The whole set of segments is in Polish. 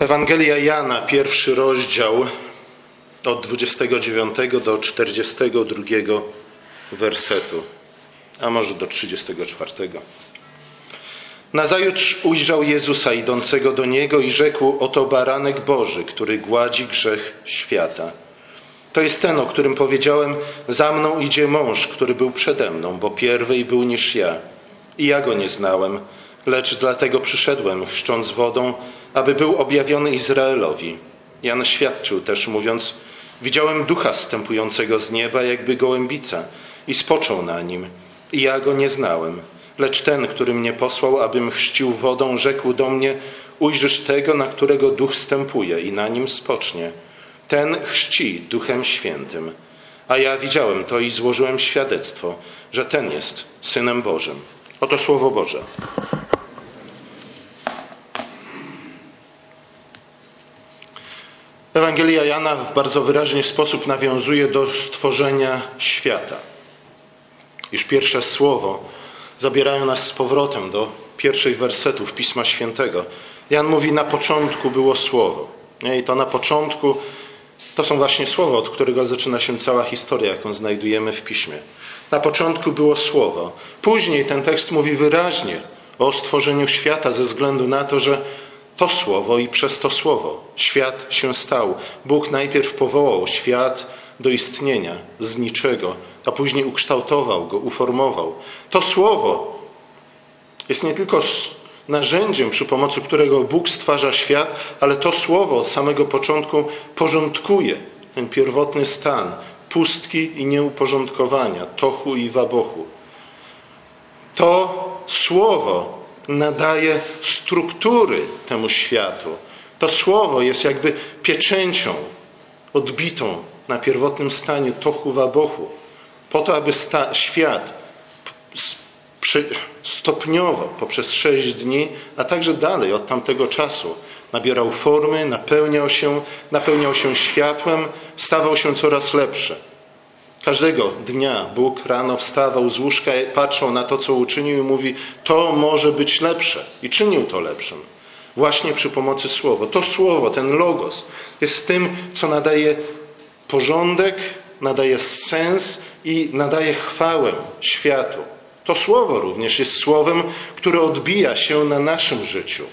Ewangelia Jana, pierwszy rozdział, od 29 do 42 wersetu, a może do 34. Nazajutrz ujrzał Jezusa idącego do niego i rzekł: Oto baranek Boży, który gładzi grzech świata. To jest ten, o którym powiedziałem: Za mną idzie mąż, który był przede mną, bo pierwej był niż ja. I ja go nie znałem, lecz dlatego przyszedłem, chrzcząc wodą, aby był objawiony Izraelowi. Jan świadczył też, mówiąc: Widziałem ducha stępującego z nieba, jakby gołębica, i spoczął na nim. I ja go nie znałem. Lecz ten, który mnie posłał, abym chrzcił wodą, rzekł do mnie: Ujrzysz tego, na którego duch stępuje, i na nim spocznie. Ten chrzci duchem świętym. A ja widziałem to i złożyłem świadectwo, że ten jest synem Bożym. Oto słowo Boże. Ewangelia Jana w bardzo wyraźny sposób nawiązuje do stworzenia świata. Już pierwsze słowo zabierają nas z powrotem do pierwszych wersetów Pisma Świętego. Jan mówi: Na początku było słowo. I to na początku to są właśnie słowa, od którego zaczyna się cała historia, jaką znajdujemy w Piśmie. Na początku było słowo. Później ten tekst mówi wyraźnie o stworzeniu świata ze względu na to, że to słowo i przez to słowo świat się stał. Bóg najpierw powołał świat do istnienia z niczego, a później ukształtował go, uformował. To słowo jest nie tylko narzędziem, przy pomocy którego Bóg stwarza świat, ale to słowo od samego początku porządkuje ten pierwotny stan pustki i nieuporządkowania, tochu i wabochu. To słowo nadaje struktury temu światu. To słowo jest jakby pieczęcią odbitą na pierwotnym stanie tochu wabochu, po to, aby sta- świat stopniowo poprzez sześć dni, a także dalej od tamtego czasu nabierał formy, napełniał się, napełniał się światłem, stawał się coraz lepszy. Każdego dnia Bóg rano wstawał z łóżka, patrzył na to, co uczynił i mówi: To może być lepsze. I czynił to lepszym. Właśnie przy pomocy słowa. To słowo, ten logos, jest tym, co nadaje porządek, nadaje sens i nadaje chwałę światu. To słowo również jest słowem, które odbija się na naszym życiu,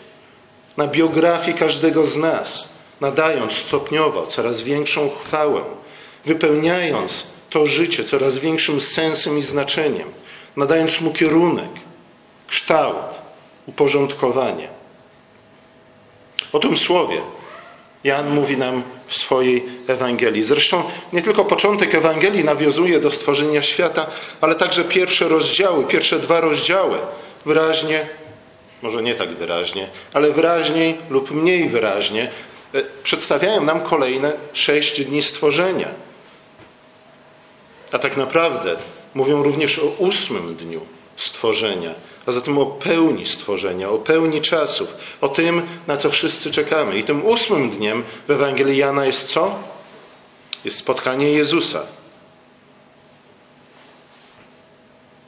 na biografii każdego z nas, nadając stopniowo coraz większą chwałę, wypełniając to życie coraz większym sensem i znaczeniem, nadając mu kierunek, kształt, uporządkowanie. O tym słowie Jan mówi nam w swojej Ewangelii. Zresztą nie tylko początek Ewangelii nawiązuje do stworzenia świata, ale także pierwsze rozdziały, pierwsze dwa rozdziały wyraźnie, może nie tak wyraźnie, ale wyraźniej lub mniej wyraźnie e, przedstawiają nam kolejne sześć dni stworzenia. A tak naprawdę mówią również o ósmym dniu stworzenia, a zatem o pełni stworzenia, o pełni czasów, o tym, na co wszyscy czekamy. I tym ósmym dniem w Ewangelii Jana jest co? Jest spotkanie Jezusa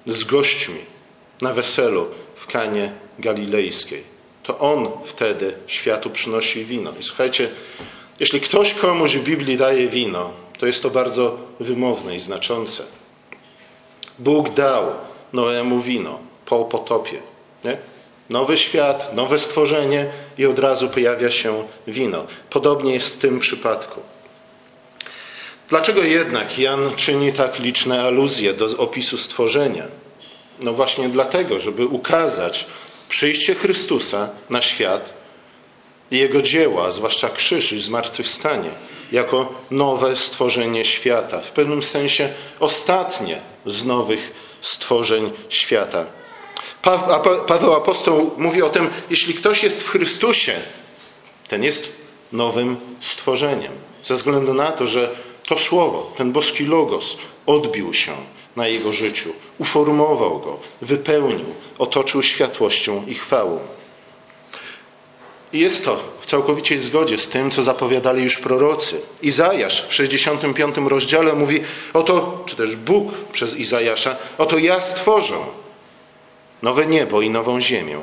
z gośćmi na weselu w Kanie Galilejskiej. To On wtedy światu przynosi wino. I słuchajcie, jeśli ktoś komuś w Biblii daje wino, to jest to bardzo wymowne i znaczące. Bóg dał Noemu wino po potopie. Nie? Nowy świat, nowe stworzenie i od razu pojawia się wino. Podobnie jest w tym przypadku. Dlaczego jednak Jan czyni tak liczne aluzje do opisu stworzenia? No właśnie dlatego, żeby ukazać przyjście Chrystusa na świat i Jego dzieła, zwłaszcza krzyż i zmartwychwstanie, jako nowe stworzenie świata. W pewnym sensie ostatnie z nowych stworzeń świata. Paweł apostoł mówi o tym, jeśli ktoś jest w Chrystusie, ten jest nowym stworzeniem. Ze względu na to, że to słowo, ten boski logos odbił się na jego życiu, uformował go, wypełnił, otoczył światłością i chwałą. I jest to w całkowicie zgodzie z tym, co zapowiadali już prorocy. Izajasz w 65 rozdziale mówi: Oto, czy też Bóg przez Izajasza, oto ja stworzę nowe niebo i nową ziemię.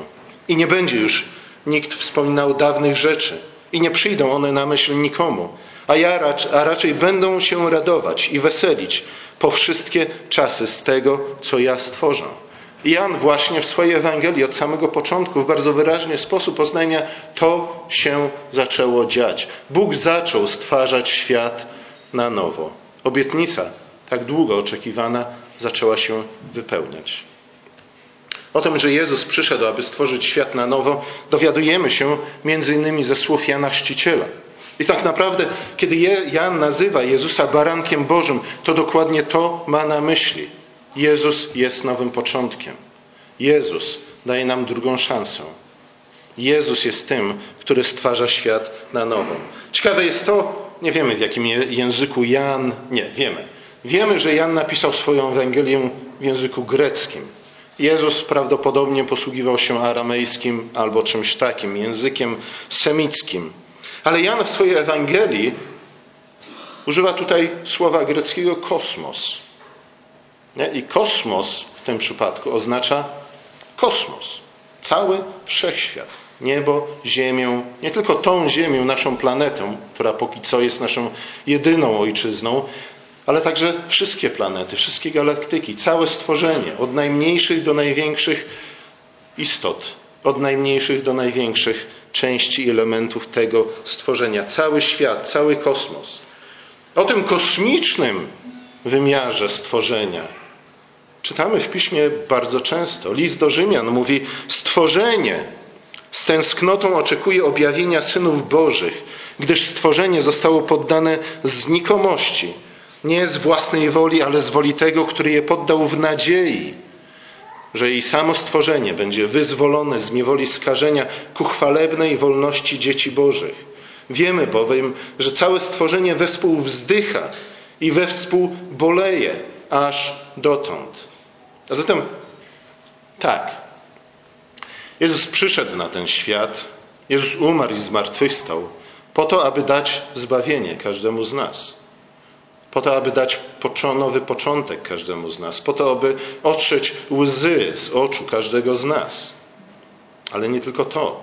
I nie będzie już nikt wspominał dawnych rzeczy. i nie przyjdą one na myśl nikomu, a, ja a raczej będą się radować i weselić po wszystkie czasy z tego, co ja stworzę. Jan właśnie w swojej Ewangelii od samego początku w bardzo wyraźny sposób oznajmia, to się zaczęło dziać. Bóg zaczął stwarzać świat na nowo. Obietnica, tak długo oczekiwana, zaczęła się wypełniać. O tym, że Jezus przyszedł, aby stworzyć świat na nowo, dowiadujemy się między innymi ze słów Jana Chrzciciela. I tak naprawdę, kiedy Jan nazywa Jezusa barankiem Bożym, to dokładnie to ma na myśli. Jezus jest nowym początkiem. Jezus daje nam drugą szansę. Jezus jest tym, który stwarza świat na nowo. Ciekawe jest to, nie wiemy w jakim języku Jan, nie, wiemy. Wiemy, że Jan napisał swoją Ewangelię w języku greckim. Jezus prawdopodobnie posługiwał się aramejskim albo czymś takim, językiem semickim. Ale Jan w swojej Ewangelii używa tutaj słowa greckiego kosmos. Nie? I kosmos w tym przypadku oznacza kosmos, cały wszechświat. Niebo, Ziemię, nie tylko tą Ziemię, naszą planetę, która póki co jest naszą jedyną ojczyzną, ale także wszystkie planety, wszystkie galaktyki, całe stworzenie, od najmniejszych do największych istot, od najmniejszych do największych części elementów tego stworzenia, cały świat, cały kosmos. O tym kosmicznym wymiarze stworzenia czytamy w piśmie bardzo często. List do Rzymian mówi: Stworzenie z tęsknotą oczekuje objawienia synów Bożych, gdyż stworzenie zostało poddane znikomości nie z własnej woli, ale z woli tego, który je poddał w nadziei, że jej samo stworzenie będzie wyzwolone z niewoli skażenia ku chwalebnej wolności dzieci Bożych. Wiemy bowiem, że całe stworzenie wespół wzdycha i wespół boleje aż dotąd. A zatem tak, Jezus przyszedł na ten świat, Jezus umarł i zmartwychwstał po to, aby dać zbawienie każdemu z nas po to, aby dać nowy początek każdemu z nas, po to, aby otrzeć łzy z oczu każdego z nas. Ale nie tylko to.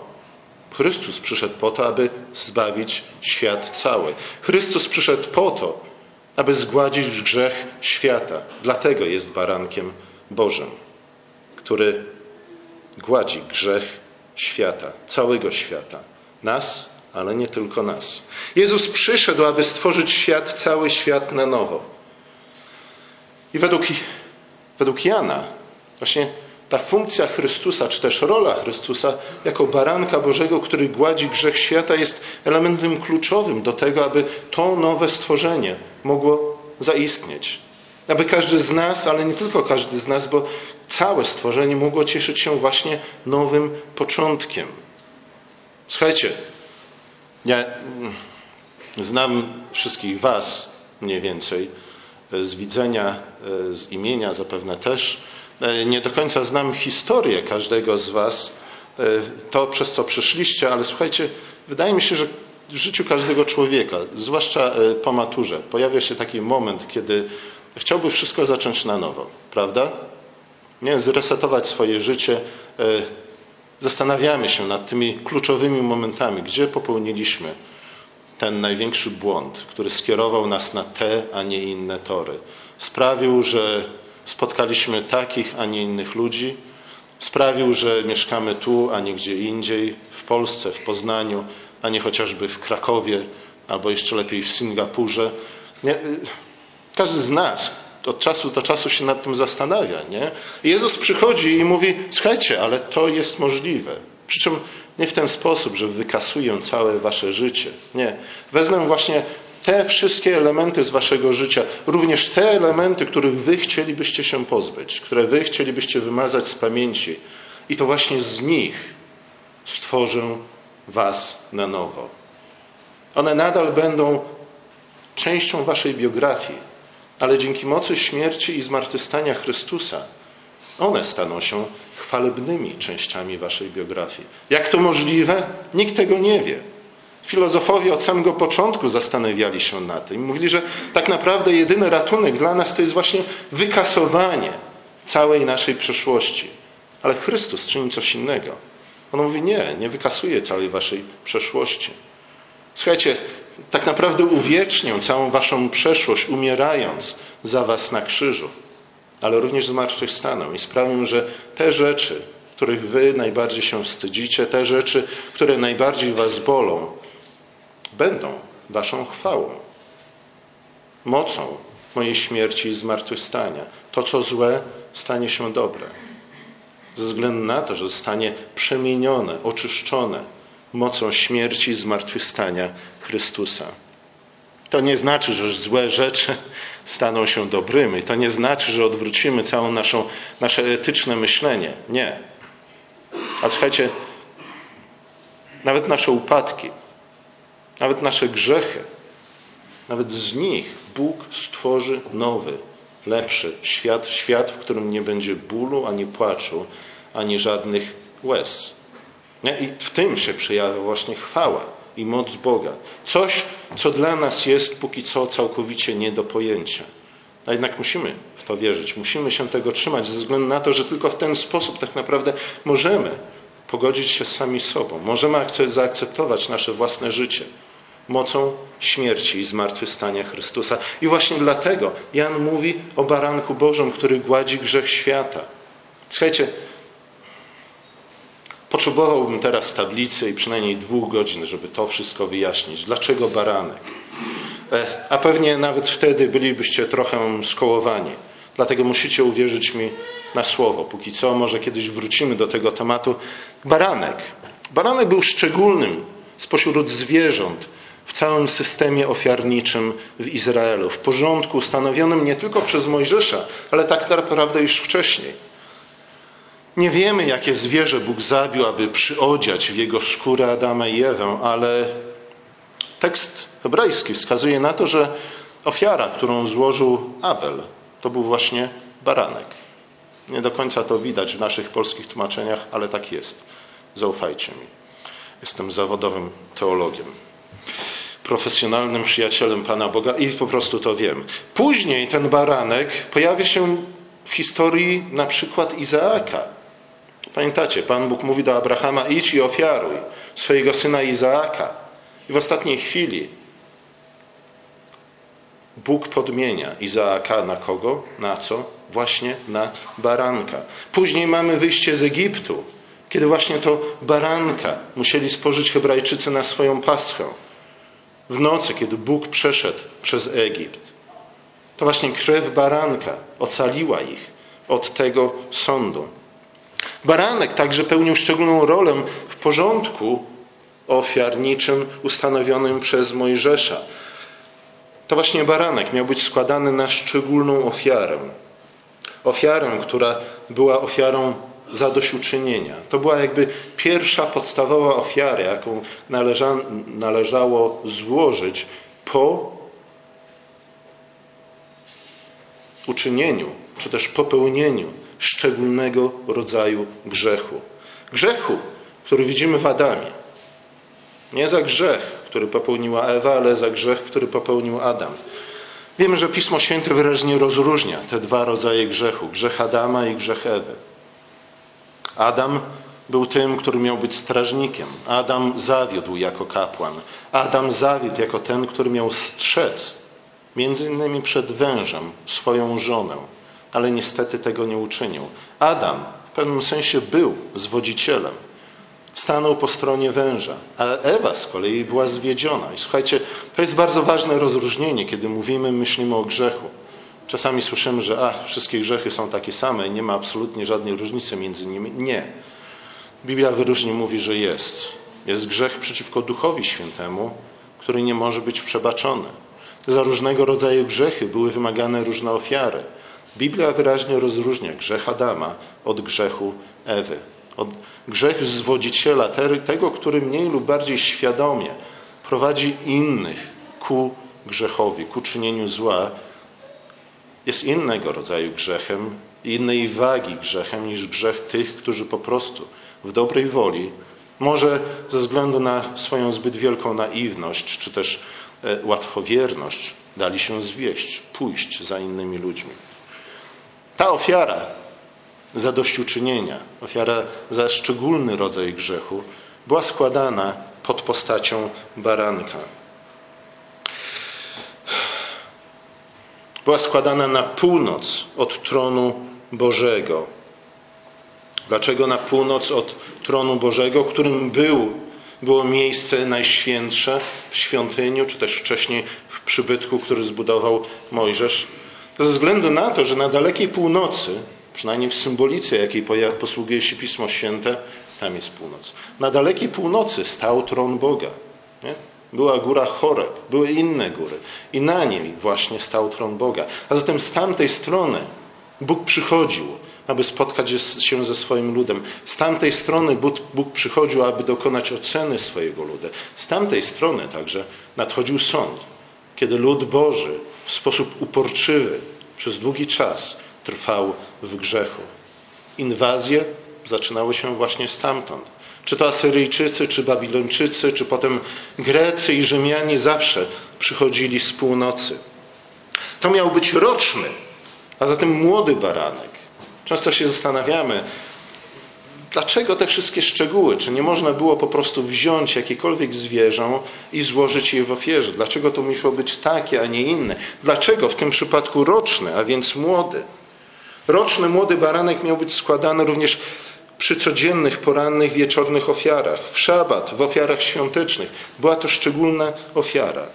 Chrystus przyszedł po to, aby zbawić świat cały. Chrystus przyszedł po to, aby zgładzić grzech świata. Dlatego jest barankiem Bożym, który gładzi grzech świata, całego świata. Nas ale nie tylko nas. Jezus przyszedł, aby stworzyć świat, cały świat na nowo. I według, według Jana, właśnie ta funkcja Chrystusa, czy też rola Chrystusa jako baranka Bożego, który gładzi grzech świata, jest elementem kluczowym do tego, aby to nowe stworzenie mogło zaistnieć. Aby każdy z nas, ale nie tylko każdy z nas, bo całe stworzenie mogło cieszyć się właśnie nowym początkiem. Słuchajcie, ja mm, znam wszystkich Was mniej więcej e, z widzenia, e, z imienia zapewne też. E, nie do końca znam historię każdego z Was, to przez co przyszliście, ale słuchajcie, wydaje mi się, że w życiu każdego człowieka, zwłaszcza po maturze, pojawia się taki moment, kiedy chciałby wszystko zacząć na nowo, prawda? Nie, zresetować swoje życie, zastanawiamy się nad tymi kluczowymi momentami, gdzie popełniliśmy ten największy błąd, który skierował nas na te, a nie inne tory. Sprawił, że spotkaliśmy takich, a nie innych ludzi, sprawił, że mieszkamy tu, a nie gdzie indziej, w Polsce, w Poznaniu, a nie chociażby w Krakowie, albo jeszcze lepiej w Singapurze. Nie, każdy z nas, od czasu do czasu się nad tym zastanawia. Nie? Jezus przychodzi i mówi: Słuchajcie, ale to jest możliwe. Przy czym nie w ten sposób, że wykasuję całe wasze życie. Nie. Wezmę właśnie te wszystkie elementy z waszego życia, również te elementy, których wy chcielibyście się pozbyć, które wy chcielibyście wymazać z pamięci. I to właśnie z nich stworzę was na nowo. One nadal będą częścią waszej biografii, ale dzięki mocy śmierci i zmartwychwstania Chrystusa one staną się chwalebnymi częściami waszej biografii. Jak to możliwe? Nikt tego nie wie. Filozofowie od samego początku zastanawiali się nad tym. Mówili, że tak naprawdę jedyny ratunek dla nas to jest właśnie wykasowanie całej naszej przeszłości. Ale Chrystus czyni coś innego. On mówi: Nie, nie wykasuje całej waszej przeszłości. Słuchajcie, tak naprawdę uwiecznię całą waszą przeszłość, umierając za was na krzyżu, ale również zmartwychwstaną i sprawią, że te rzeczy, których wy najbardziej się wstydzicie, te rzeczy, które najbardziej was bolą, będą waszą chwałą, mocą mojej śmierci i zmartwychwstania. To, co złe, stanie się dobre. Ze względu na to, że zostanie przemienione, oczyszczone mocą śmierci i zmartwychwstania Chrystusa. To nie znaczy, że złe rzeczy staną się dobrymi. To nie znaczy, że odwrócimy całą naszą, nasze etyczne myślenie. Nie. A słuchajcie, nawet nasze upadki, nawet nasze grzechy, nawet z nich Bóg stworzy nowy, lepszy świat, świat, w którym nie będzie bólu, ani płaczu, ani żadnych łez. I w tym się przejawia właśnie chwała i moc Boga. Coś, co dla nas jest póki co całkowicie nie do pojęcia. A jednak musimy w to wierzyć, musimy się tego trzymać, ze względu na to, że tylko w ten sposób tak naprawdę możemy pogodzić się sami sobą, możemy zaakceptować nasze własne życie mocą śmierci i zmartwychwstania Chrystusa. I właśnie dlatego Jan mówi o baranku Bożym, który gładzi grzech świata. Słuchajcie, potrzebowałbym teraz tablicy i przynajmniej dwóch godzin, żeby to wszystko wyjaśnić. Dlaczego baranek? E, a pewnie nawet wtedy bylibyście trochę skołowani. Dlatego musicie uwierzyć mi na słowo. Póki co, może kiedyś wrócimy do tego tematu. Baranek. Baranek był szczególnym spośród zwierząt w całym systemie ofiarniczym w Izraelu, w porządku ustanowionym nie tylko przez Mojżesza, ale tak naprawdę już wcześniej. Nie wiemy, jakie zwierzę Bóg zabił, aby przyodziać w jego skórę Adama i Ewę, ale tekst hebrajski wskazuje na to, że ofiara, którą złożył Abel, to był właśnie baranek. Nie do końca to widać w naszych polskich tłumaczeniach, ale tak jest. Zaufajcie mi. Jestem zawodowym teologiem profesjonalnym przyjacielem Pana Boga i po prostu to wiem. Później ten baranek pojawia się w historii na przykład Izaaka. Pamiętacie, Pan Bóg mówi do Abrahama: idź i ofiaruj swojego syna Izaaka. I w ostatniej chwili Bóg podmienia Izaaka na kogo? Na co? Właśnie na baranka. Później mamy wyjście z Egiptu, kiedy właśnie to baranka musieli spożyć Hebrajczycy na swoją paschę w nocy, kiedy Bóg przeszedł przez Egipt. To właśnie krew baranka ocaliła ich od tego sądu. Baranek także pełnił szczególną rolę w porządku ofiarniczym ustanowionym przez Mojżesza. To właśnie baranek miał być składany na szczególną ofiarę. Ofiarę, która była ofiarą zadośćuczynienia. To była jakby pierwsza podstawowa ofiara, jaką należa, należało złożyć po uczynieniu, czy też popełnieniu szczególnego rodzaju grzechu. Grzechu, który widzimy w Adamie. Nie za grzech, który popełniła Ewa, ale za grzech, który popełnił Adam. Wiemy, że Pismo Święte wyraźnie rozróżnia te dwa rodzaje grzechu: grzech Adama i grzech Ewy. Adam był tym, który miał być strażnikiem. Adam zawiódł jako kapłan. Adam zawiódł jako ten, który miał strzec, między innymi przed wężem, swoją żonę, ale niestety tego nie uczynił. Adam w pewnym sensie był zwodzicielem. Stanął po stronie węża, a Ewa z kolei była zwiedziona. I słuchajcie, to jest bardzo ważne rozróżnienie, kiedy mówimy, myślimy o grzechu. Czasami słyszymy, że a, wszystkie grzechy są takie same i nie ma absolutnie żadnej różnicy między nimi. Nie. Biblia wyróżnie mówi, że jest. Jest grzech przeciwko Duchowi Świętemu, który nie może być przebaczony. Za różnego rodzaju grzechy były wymagane różne ofiary. Biblia wyraźnie rozróżnia grzech Adama od grzechu Ewy. Od grzech zwodziciela, tego, który mniej lub bardziej świadomie prowadzi innych ku grzechowi, ku czynieniu zła, jest innego rodzaju grzechem, innej wagi grzechem niż grzech tych, którzy po prostu w dobrej woli, może ze względu na swoją zbyt wielką naiwność, czy też e, łatwowierność, dali się zwieść, pójść za innymi ludźmi. Ta ofiara zadośćuczynienia, ofiara za szczególny rodzaj grzechu, była składana pod postacią baranka. Była składana na północ od tronu Bożego. Dlaczego na północ od tronu Bożego, którym był, było miejsce najświętsze w świątyniu, czy też wcześniej w przybytku, który zbudował Mojżesz? Ze względu na to, że na dalekiej północy, przynajmniej w symbolice, jakiej posługuje się Pismo Święte, tam jest północ. Na dalekiej północy stał tron Boga. Nie? Była góra Choreb, były inne góry i na niej właśnie stał tron Boga. A zatem z tamtej strony Bóg przychodził, aby spotkać się ze swoim ludem. Z tamtej strony Bóg przychodził, aby dokonać oceny swojego ludu. Z tamtej strony także nadchodził sąd, kiedy lud Boży w sposób uporczywy przez długi czas trwał w grzechu. Inwazje zaczynały się właśnie stamtąd. Czy to Asyryjczycy, czy Babilończycy, czy potem Grecy i Rzymianie zawsze przychodzili z północy. To miał być roczny, a zatem młody baranek. Często się zastanawiamy, dlaczego te wszystkie szczegóły? Czy nie można było po prostu wziąć jakiekolwiek zwierzę i złożyć je w ofierze? Dlaczego to musiało być takie, a nie inne? Dlaczego w tym przypadku roczny, a więc młody? Roczny młody baranek miał być składany również przy codziennych, porannych, wieczornych ofiarach, w szabat, w ofiarach świątecznych. Była to szczególna ofiara.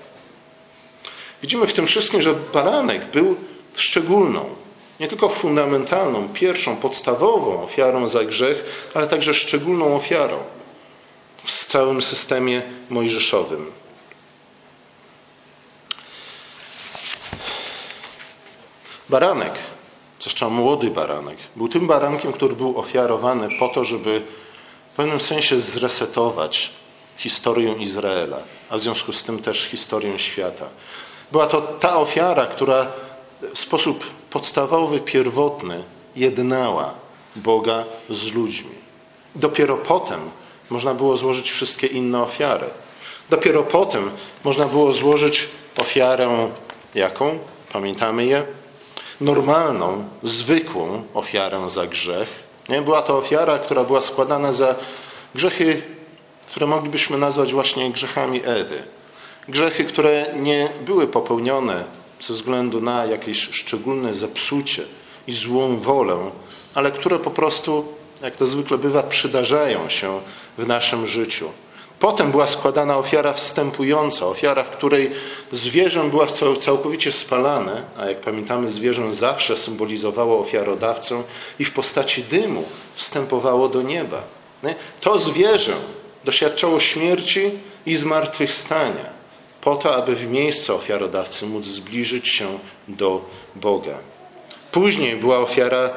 Widzimy w tym wszystkim, że baranek był szczególną, nie tylko fundamentalną, pierwszą, podstawową ofiarą za grzech, ale także szczególną ofiarą w całym systemie mojżeszowym. Baranek zwłaszcza młody baranek, był tym barankiem, który był ofiarowany po to, żeby w pewnym sensie zresetować historię Izraela, a w związku z tym też historię świata. Była to ta ofiara, która w sposób podstawowy, pierwotny jednała Boga z ludźmi. Dopiero potem można było złożyć wszystkie inne ofiary. Dopiero potem można było złożyć ofiarę jaką? Pamiętamy je? normalną, zwykłą ofiarę za grzech. Nie? Była to ofiara, która była składana za grzechy, które moglibyśmy nazwać właśnie grzechami Ewy. Grzechy, które nie były popełnione ze względu na jakieś szczególne zepsucie i złą wolę, ale które po prostu, jak to zwykle bywa, przydarzają się w naszym życiu. Potem była składana ofiara wstępująca, ofiara, w której zwierzę była całkowicie spalane, a jak pamiętamy, zwierzę zawsze symbolizowało ofiarodawcę i w postaci dymu wstępowało do nieba. To zwierzę doświadczało śmierci i zmartwychwstania, po to, aby w miejsce ofiarodawcy móc zbliżyć się do Boga. Później była ofiara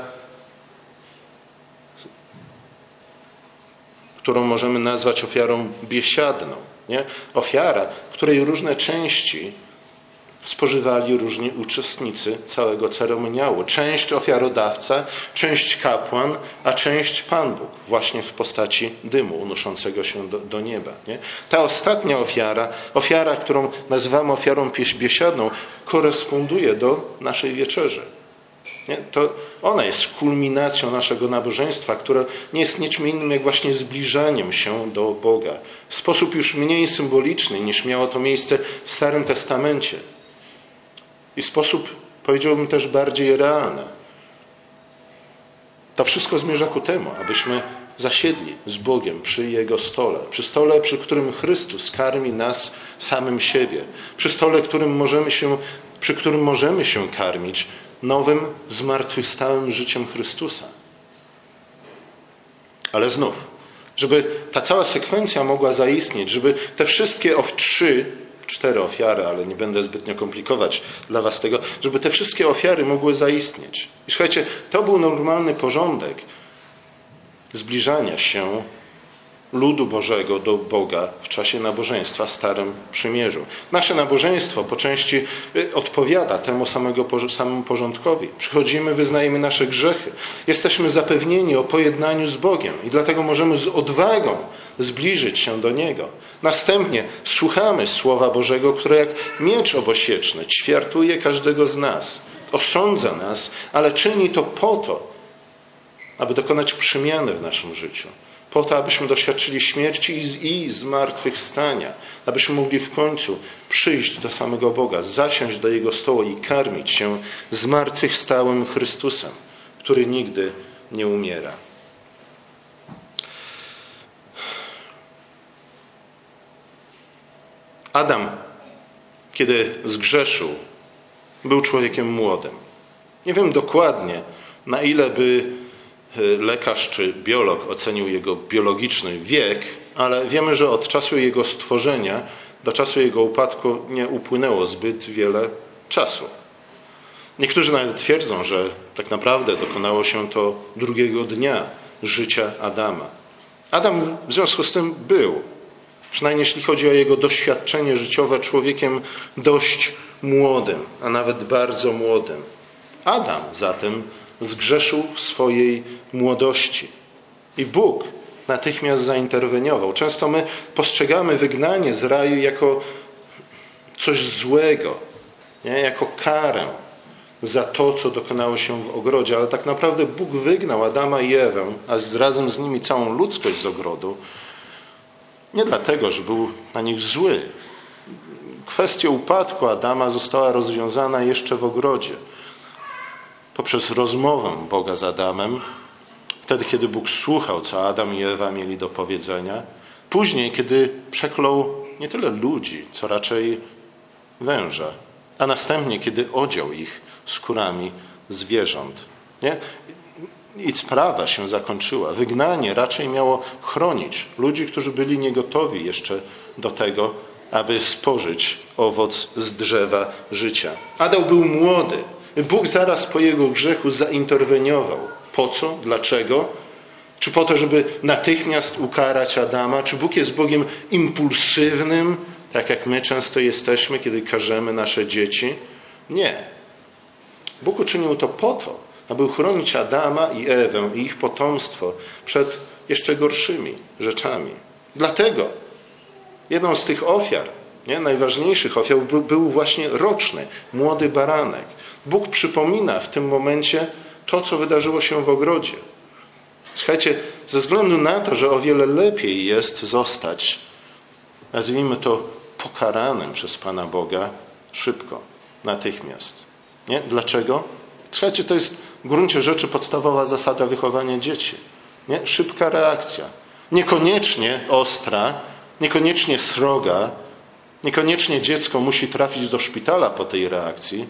którą możemy nazwać ofiarą biesiadną. Nie? Ofiara, której różne części spożywali różni uczestnicy całego ceremoniału. Część ofiarodawca, część kapłan, a część Pan Bóg, właśnie w postaci dymu unoszącego się do, do nieba. Nie? Ta ostatnia ofiara, ofiara, którą nazywamy ofiarą biesiadną, koresponduje do naszej wieczerzy. Nie? To ona jest kulminacją naszego nabożeństwa, które nie jest niczym innym jak właśnie zbliżaniem się do Boga. W sposób już mniej symboliczny niż miało to miejsce w Starym Testamencie. I sposób, powiedziałbym, też bardziej realny. To wszystko zmierza ku temu, abyśmy zasiedli z Bogiem przy Jego stole, przy stole, przy którym Chrystus karmi nas samym siebie, przy stole, którym możemy się, przy którym możemy się karmić nowym, zmartwychwstałym życiem Chrystusa. Ale znów, żeby ta cała sekwencja mogła zaistnieć, żeby te wszystkie of trzy, cztery ofiary, ale nie będę zbytnio komplikować dla Was tego, żeby te wszystkie ofiary mogły zaistnieć. I słuchajcie, to był normalny porządek zbliżania się ludu Bożego do Boga w czasie nabożeństwa w Starym Przymierzu. Nasze nabożeństwo po części y, odpowiada temu samego, samemu porządkowi. Przychodzimy, wyznajemy nasze grzechy. Jesteśmy zapewnieni o pojednaniu z Bogiem i dlatego możemy z odwagą zbliżyć się do Niego. Następnie słuchamy Słowa Bożego, które jak miecz obosieczny ćwiartuje każdego z nas, osądza nas, ale czyni to po to, aby dokonać przemiany w naszym życiu po to, abyśmy doświadczyli śmierci i zmartwychwstania, abyśmy mogli w końcu przyjść do samego Boga, zasiąść do Jego stołu i karmić się zmartwychwstałym Chrystusem, który nigdy nie umiera. Adam, kiedy zgrzeszył, był człowiekiem młodym. Nie wiem dokładnie, na ile by lekarz czy biolog ocenił jego biologiczny wiek, ale wiemy, że od czasu jego stworzenia do czasu jego upadku nie upłynęło zbyt wiele czasu. Niektórzy nawet twierdzą, że tak naprawdę dokonało się to drugiego dnia życia Adama. Adam w związku z tym był, przynajmniej jeśli chodzi o jego doświadczenie życiowe, człowiekiem dość młodym, a nawet bardzo młodym. Adam zatem zgrzeszył w swojej młodości. I Bóg natychmiast zainterweniował. Często my postrzegamy wygnanie z raju jako coś złego, nie? jako karę za to, co dokonało się w ogrodzie, ale tak naprawdę Bóg wygnał Adama i Ewę, a razem z nimi całą ludzkość z ogrodu, nie dlatego, że był na nich zły. Kwestia upadku Adama została rozwiązana jeszcze w ogrodzie poprzez rozmowę Boga z Adamem, wtedy, kiedy Bóg słuchał, co Adam i Ewa mieli do powiedzenia. Później, kiedy przeklął nie tyle ludzi, co raczej węża, a następnie, kiedy odział ich skórami zwierząt. Nie? I sprawa się zakończyła. Wygnanie raczej miało chronić ludzi, którzy byli niegotowi jeszcze do tego, aby spożyć owoc z drzewa życia. Adam był młody, Bóg zaraz po jego grzechu zainterweniował. Po co? Dlaczego? Czy po to, żeby natychmiast ukarać Adama? Czy Bóg jest Bogiem impulsywnym, tak jak my często jesteśmy, kiedy karzemy nasze dzieci? Nie. Bóg uczynił to po to, aby uchronić Adama i Ewę i ich potomstwo przed jeszcze gorszymi rzeczami. Dlatego jedną z tych ofiar, nie, najważniejszych ofiar, był właśnie roczny, młody baranek. Bóg przypomina w tym momencie to, co wydarzyło się w ogrodzie. Słuchajcie, ze względu na to, że o wiele lepiej jest zostać, nazwijmy to, pokaranym przez Pana Boga szybko, natychmiast. Nie? Dlaczego? Słuchajcie, to jest w gruncie rzeczy podstawowa zasada wychowania dzieci. Nie? Szybka reakcja. Niekoniecznie ostra, niekoniecznie sroga, niekoniecznie dziecko musi trafić do szpitala po tej reakcji,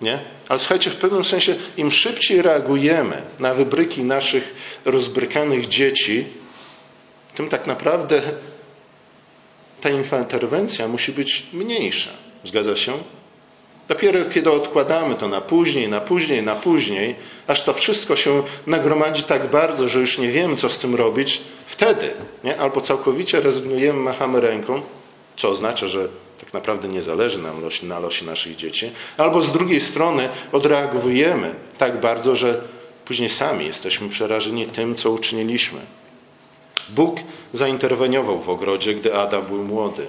nie? Ale słuchajcie, w pewnym sensie im szybciej reagujemy na wybryki naszych rozbrykanych dzieci, tym tak naprawdę ta interwencja musi być mniejsza. Zgadza się? Dopiero kiedy odkładamy to na później, na później, na później, aż to wszystko się nagromadzi tak bardzo, że już nie wiemy, co z tym robić, wtedy nie? albo całkowicie rezygnujemy, machamy ręką, co oznacza, że tak naprawdę nie zależy nam na losie naszych dzieci, albo z drugiej strony odreagujemy tak bardzo, że później sami jesteśmy przerażeni tym, co uczyniliśmy. Bóg zainterweniował w ogrodzie, gdy Adam był młody.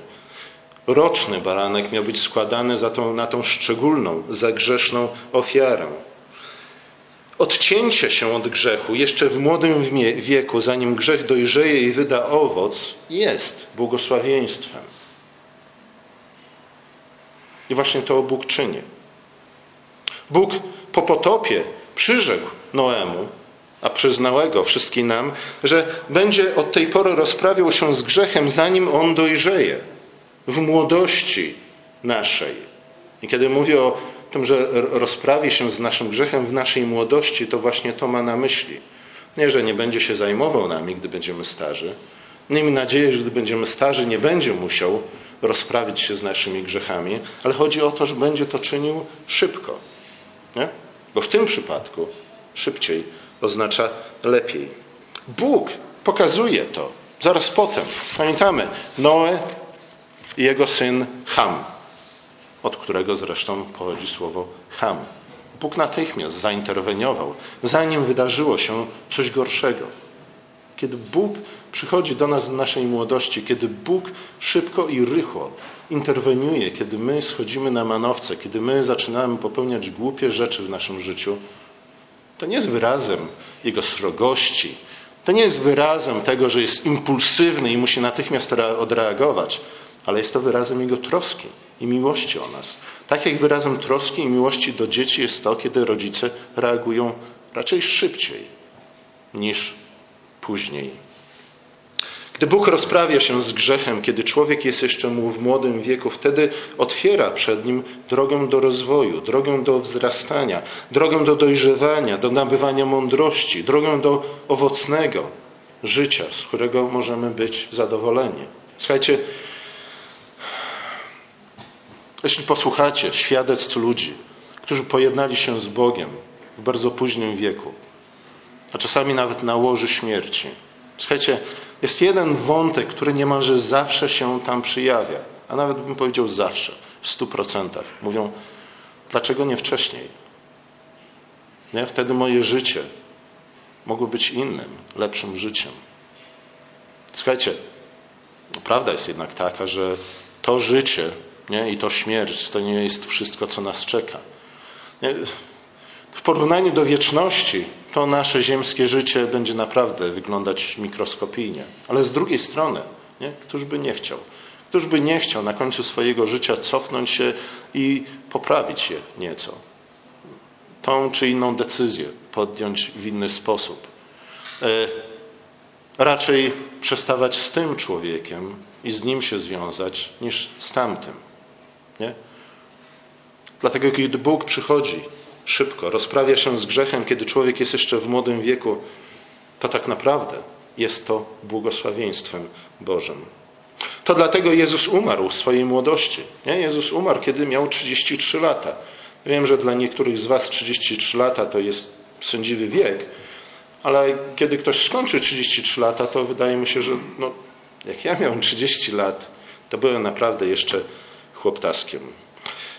Roczny baranek miał być składany za tą, na tą szczególną, zagrzeszną ofiarę. Odcięcie się od grzechu jeszcze w młodym wieku, zanim grzech dojrzeje i wyda owoc, jest błogosławieństwem. I właśnie to Bóg czyni. Bóg po potopie przyrzekł Noemu, a przyznałego wszystkim nam, że będzie od tej pory rozprawiał się z grzechem, zanim on dojrzeje w młodości naszej. I kiedy mówię o tym, że rozprawi się z naszym grzechem w naszej młodości, to właśnie to ma na myśli. Nie, że nie będzie się zajmował nami, gdy będziemy starzy. Miejmy nadzieję, że gdy będziemy starzy, nie będzie musiał rozprawić się z naszymi grzechami, ale chodzi o to, że będzie to czynił szybko. Nie? Bo w tym przypadku szybciej oznacza lepiej. Bóg pokazuje to zaraz potem. Pamiętamy, Noe i jego syn Ham, od którego zresztą pochodzi słowo Ham. Bóg natychmiast zainterweniował, zanim wydarzyło się coś gorszego. Kiedy Bóg przychodzi do nas w naszej młodości, kiedy Bóg szybko i rychło interweniuje, kiedy my schodzimy na manowce, kiedy my zaczynamy popełniać głupie rzeczy w naszym życiu, to nie jest wyrazem Jego srogości, To nie jest wyrazem tego, że jest impulsywny i musi natychmiast odreagować, ale jest to wyrazem Jego troski i miłości o nas. Tak jak wyrazem troski i miłości do dzieci jest to, kiedy rodzice reagują raczej szybciej niż później. Gdy Bóg rozprawia się z grzechem, kiedy człowiek jest jeszcze mu w młodym wieku, wtedy otwiera przed nim drogę do rozwoju, drogę do wzrastania, drogę do dojrzewania, do nabywania mądrości, drogę do owocnego życia, z którego możemy być zadowoleni. Słuchajcie, jeśli posłuchacie świadectw ludzi, którzy pojednali się z Bogiem w bardzo późnym wieku, a czasami nawet na łoży śmierci, słuchajcie, jest jeden wątek, który niemalże zawsze się tam przyjawia, a nawet bym powiedział zawsze, w stu procentach. Mówią, dlaczego nie wcześniej? Nie? Wtedy moje życie mogło być innym, lepszym życiem. Słuchajcie, prawda jest jednak taka, że to życie nie? i to śmierć to nie jest wszystko, co nas czeka. Nie? W porównaniu do wieczności, to nasze ziemskie życie będzie naprawdę wyglądać mikroskopijnie. Ale z drugiej strony, nie? któż by nie chciał? Któż by nie chciał na końcu swojego życia cofnąć się i poprawić je nieco? Tą czy inną decyzję podjąć w inny sposób. E, raczej przestawać z tym człowiekiem i z nim się związać, niż z tamtym. Nie? Dlatego, kiedy Bóg przychodzi szybko, rozprawia się z grzechem, kiedy człowiek jest jeszcze w młodym wieku, to tak naprawdę jest to błogosławieństwem Bożym. To dlatego Jezus umarł w swojej młodości. Nie? Jezus umarł, kiedy miał 33 lata. Wiem, że dla niektórych z Was 33 lata to jest sędziwy wiek, ale kiedy ktoś skończy 33 lata, to wydaje mi się, że no, jak ja miałem 30 lat, to byłem naprawdę jeszcze chłoptaskiem.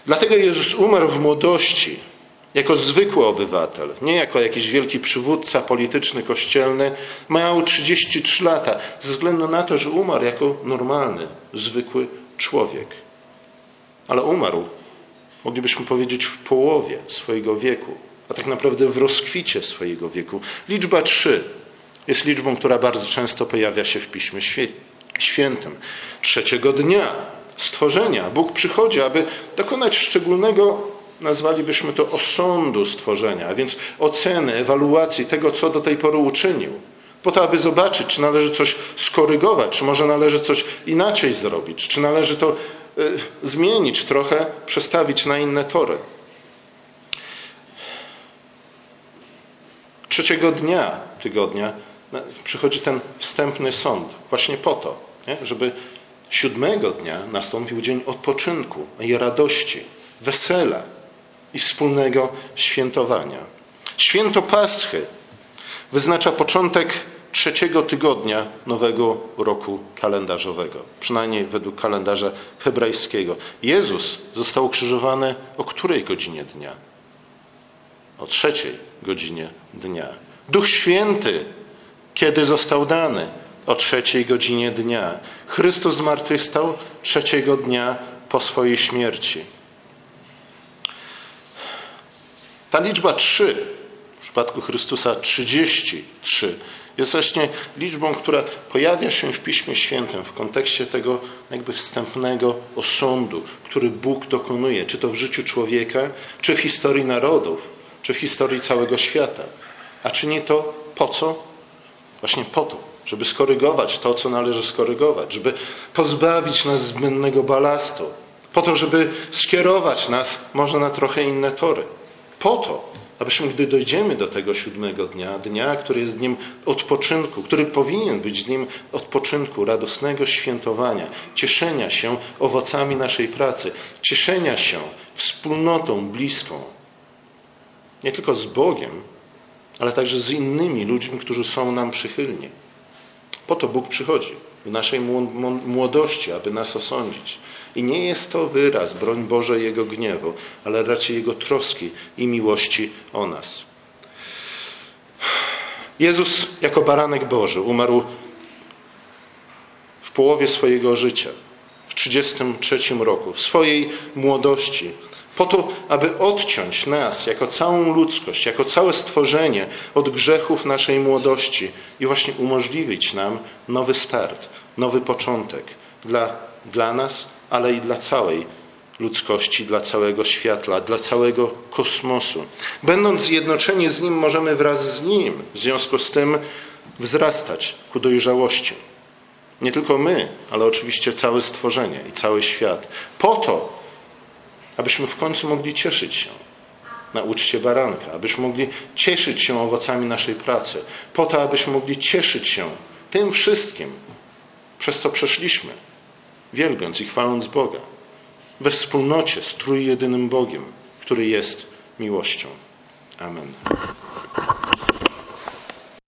Dlatego Jezus umarł w młodości, jako zwykły obywatel, nie jako jakiś wielki przywódca polityczny, kościelny, miał 33 lata, ze względu na to, że umarł jako normalny, zwykły człowiek. Ale umarł, moglibyśmy powiedzieć, w połowie swojego wieku, a tak naprawdę w rozkwicie swojego wieku. Liczba 3 jest liczbą, która bardzo często pojawia się w Piśmie Świętym. Trzeciego dnia stworzenia Bóg przychodzi, aby dokonać szczególnego nazwalibyśmy to osądu stworzenia, a więc oceny, ewaluacji tego, co do tej pory uczynił. Po to, aby zobaczyć, czy należy coś skorygować, czy może należy coś inaczej zrobić, czy należy to y, zmienić trochę, przestawić na inne tory. Trzeciego dnia tygodnia przychodzi ten wstępny sąd, właśnie po to, nie? żeby siódmego dnia nastąpił dzień odpoczynku i radości, wesela, i wspólnego świętowania. Święto Paschy wyznacza początek trzeciego tygodnia nowego roku kalendarzowego, przynajmniej według kalendarza hebrajskiego. Jezus został ukrzyżowany o której godzinie dnia? O trzeciej godzinie dnia. Duch Święty, kiedy został dany? O trzeciej godzinie dnia. Chrystus zmartwychwstał trzeciego dnia po swojej śmierci. Ta liczba 3 w przypadku Chrystusa 33 jest właśnie liczbą, która pojawia się w Piśmie Świętym w kontekście tego jakby wstępnego osądu, który Bóg dokonuje, czy to w życiu człowieka, czy w historii narodów, czy w historii całego świata. A czyni to po co? Właśnie po to, żeby skorygować to, co należy skorygować, żeby pozbawić nas zbędnego balastu, po to, żeby skierować nas może na trochę inne tory. Po to, abyśmy, gdy dojdziemy do tego siódmego dnia, dnia, który jest dniem odpoczynku, który powinien być dniem odpoczynku, radosnego świętowania, cieszenia się owocami naszej pracy, cieszenia się wspólnotą bliską, nie tylko z Bogiem, ale także z innymi ludźmi, którzy są nam przychylni. Po to Bóg przychodzi naszej młodości, aby nas osądzić. I nie jest to wyraz, broń Boże, Jego gniewu, ale raczej Jego troski i miłości o nas. Jezus jako baranek Boży umarł w połowie swojego życia, w 33 roku, w swojej młodości, po to, aby odciąć nas jako całą ludzkość, jako całe stworzenie od grzechów naszej młodości i właśnie umożliwić nam nowy start, nowy początek dla, dla nas, ale i dla całej ludzkości, dla całego światła, dla całego kosmosu. Będąc zjednoczeni z Nim, możemy wraz z Nim, w związku z tym, wzrastać ku dojrzałości. Nie tylko my, ale oczywiście całe stworzenie i cały świat. Po to, abyśmy w końcu mogli cieszyć się na uczcie baranka, abyśmy mogli cieszyć się owocami naszej pracy, po to, abyśmy mogli cieszyć się tym wszystkim, przez co przeszliśmy, wielbiąc i chwaląc Boga, we wspólnocie z trójjedynym Bogiem, który jest miłością. Amen.